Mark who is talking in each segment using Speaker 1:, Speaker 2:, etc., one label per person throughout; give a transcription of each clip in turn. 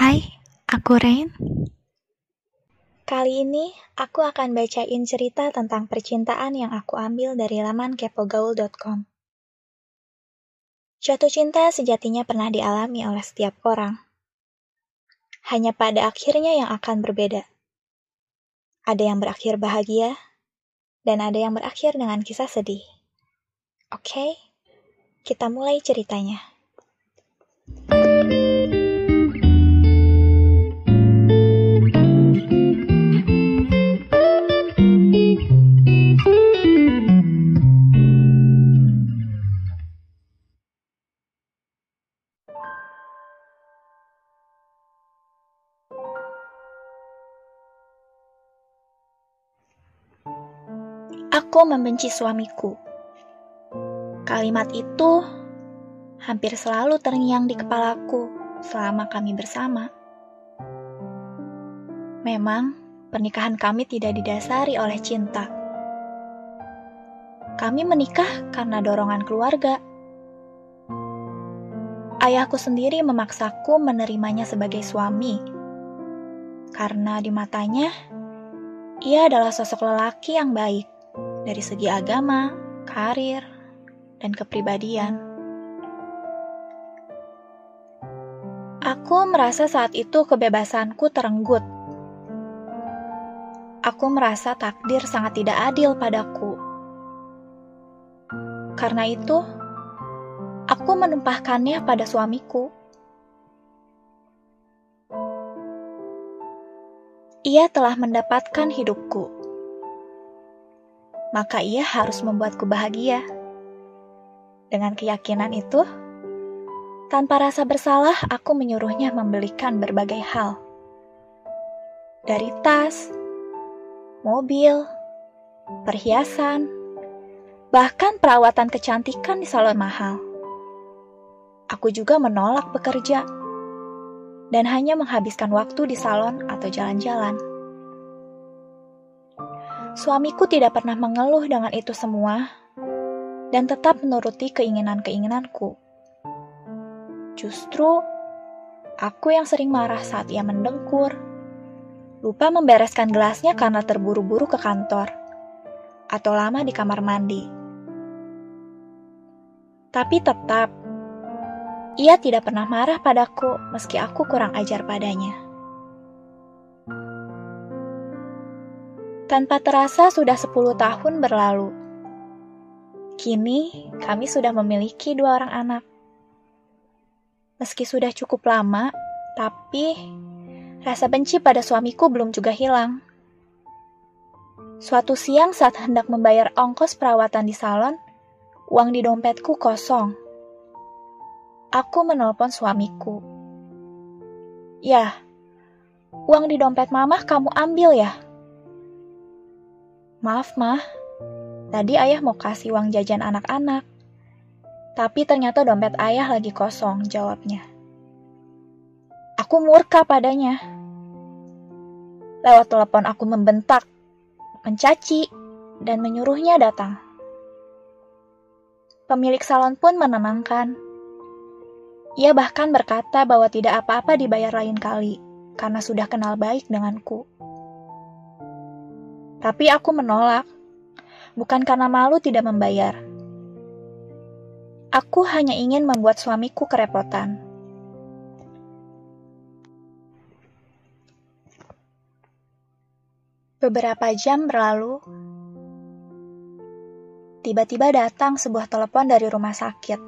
Speaker 1: Hai, aku Rain.
Speaker 2: Kali ini aku akan bacain cerita tentang percintaan yang aku ambil dari laman kepogaul.com. Jatuh cinta sejatinya pernah dialami oleh setiap orang. Hanya pada akhirnya yang akan berbeda. Ada yang berakhir bahagia, dan ada yang berakhir dengan kisah sedih. Oke, kita mulai ceritanya. Aku membenci suamiku. Kalimat itu hampir selalu terngiang di kepalaku selama kami bersama. Memang, pernikahan kami tidak didasari oleh cinta. Kami menikah karena dorongan keluarga. Ayahku sendiri memaksaku menerimanya sebagai suami, karena di matanya ia adalah sosok lelaki yang baik dari segi agama, karir, dan kepribadian. Aku merasa saat itu kebebasanku terenggut. Aku merasa takdir sangat tidak adil padaku. Karena itu, aku menumpahkannya pada suamiku. Ia telah mendapatkan hidupku maka ia harus membuatku bahagia. Dengan keyakinan itu, tanpa rasa bersalah, aku menyuruhnya membelikan berbagai hal. Dari tas, mobil, perhiasan, bahkan perawatan kecantikan di salon mahal. Aku juga menolak bekerja dan hanya menghabiskan waktu di salon atau jalan-jalan. Suamiku tidak pernah mengeluh dengan itu semua dan tetap menuruti keinginan-keinginanku. Justru, aku yang sering marah saat ia mendengkur, lupa membereskan gelasnya karena terburu-buru ke kantor, atau lama di kamar mandi. Tapi tetap, ia tidak pernah marah padaku meski aku kurang ajar padanya. Tanpa terasa sudah 10 tahun berlalu. Kini kami sudah memiliki dua orang anak. Meski sudah cukup lama, tapi rasa benci pada suamiku belum juga hilang. Suatu siang saat hendak membayar ongkos perawatan di salon, uang di dompetku kosong. Aku menelpon suamiku. Ya, uang di dompet mamah kamu ambil ya? Maaf, Mah. Tadi ayah mau kasih uang jajan anak-anak. Tapi ternyata dompet ayah lagi kosong, jawabnya. Aku murka padanya. Lewat telepon aku membentak, mencaci, dan menyuruhnya datang. Pemilik salon pun menenangkan. Ia bahkan berkata bahwa tidak apa-apa dibayar lain kali, karena sudah kenal baik denganku. Tapi aku menolak, bukan karena malu tidak membayar. Aku hanya ingin membuat suamiku kerepotan. Beberapa jam berlalu, tiba-tiba datang sebuah telepon dari rumah sakit.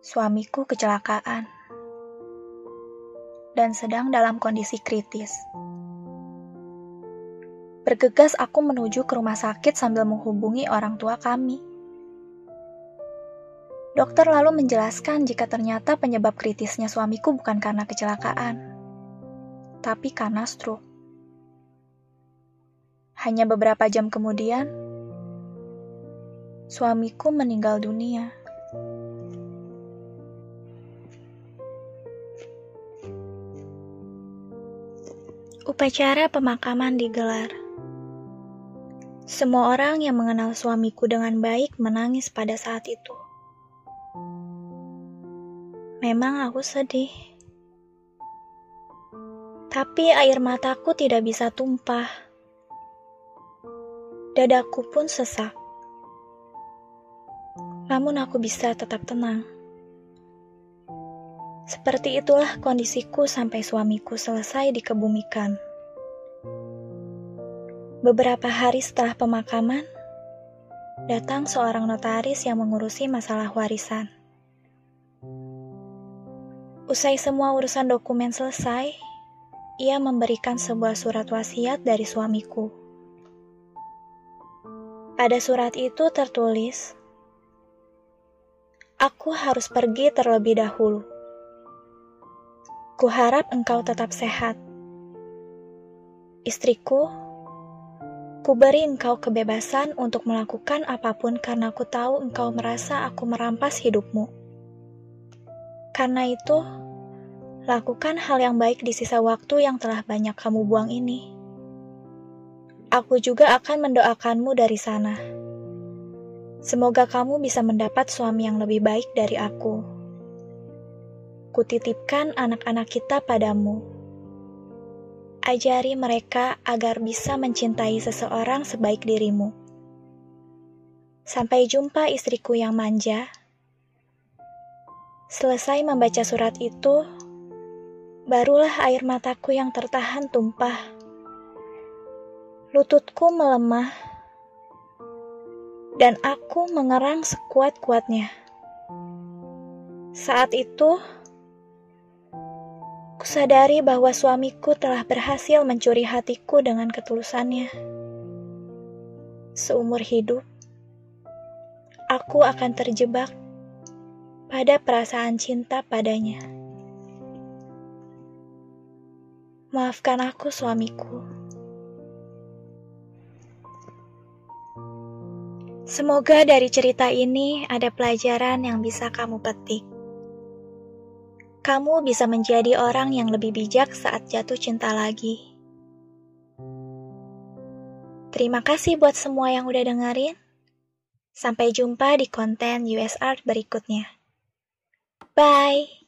Speaker 2: Suamiku kecelakaan dan sedang dalam kondisi kritis. Bergegas aku menuju ke rumah sakit sambil menghubungi orang tua kami. Dokter lalu menjelaskan jika ternyata penyebab kritisnya suamiku bukan karena kecelakaan, tapi karena stroke. Hanya beberapa jam kemudian, suamiku meninggal dunia. Upacara pemakaman digelar. Semua orang yang mengenal suamiku dengan baik menangis pada saat itu. Memang aku sedih. Tapi air mataku tidak bisa tumpah. Dadaku pun sesak. Namun aku bisa tetap tenang. Seperti itulah kondisiku sampai suamiku selesai dikebumikan. Beberapa hari setelah pemakaman, datang seorang notaris yang mengurusi masalah warisan. Usai semua urusan dokumen selesai, ia memberikan sebuah surat wasiat dari suamiku. Pada surat itu tertulis, "Aku harus pergi terlebih dahulu. Kuharap engkau tetap sehat. Istriku, ku beri engkau kebebasan untuk melakukan apa pun karena ku tahu engkau merasa aku merampas hidupmu." Karena itu, lakukan hal yang baik di sisa waktu yang telah banyak kamu buang ini. Aku juga akan mendoakanmu dari sana. Semoga kamu bisa mendapat suami yang lebih baik dari aku. Kutitipkan anak-anak kita padamu. Ajari mereka agar bisa mencintai seseorang sebaik dirimu. Sampai jumpa istriku yang manja. Selesai membaca surat itu, barulah air mataku yang tertahan tumpah. Lututku melemah, dan aku mengerang sekuat-kuatnya. Saat itu, kusadari bahwa suamiku telah berhasil mencuri hatiku dengan ketulusannya. Seumur hidup, aku akan terjebak pada perasaan cinta padanya. Maafkan aku, suamiku. Semoga dari cerita ini ada pelajaran yang bisa kamu petik. Kamu bisa menjadi orang yang lebih bijak saat jatuh cinta lagi. Terima kasih buat semua yang udah dengerin. Sampai jumpa di konten US Art berikutnya. Bye.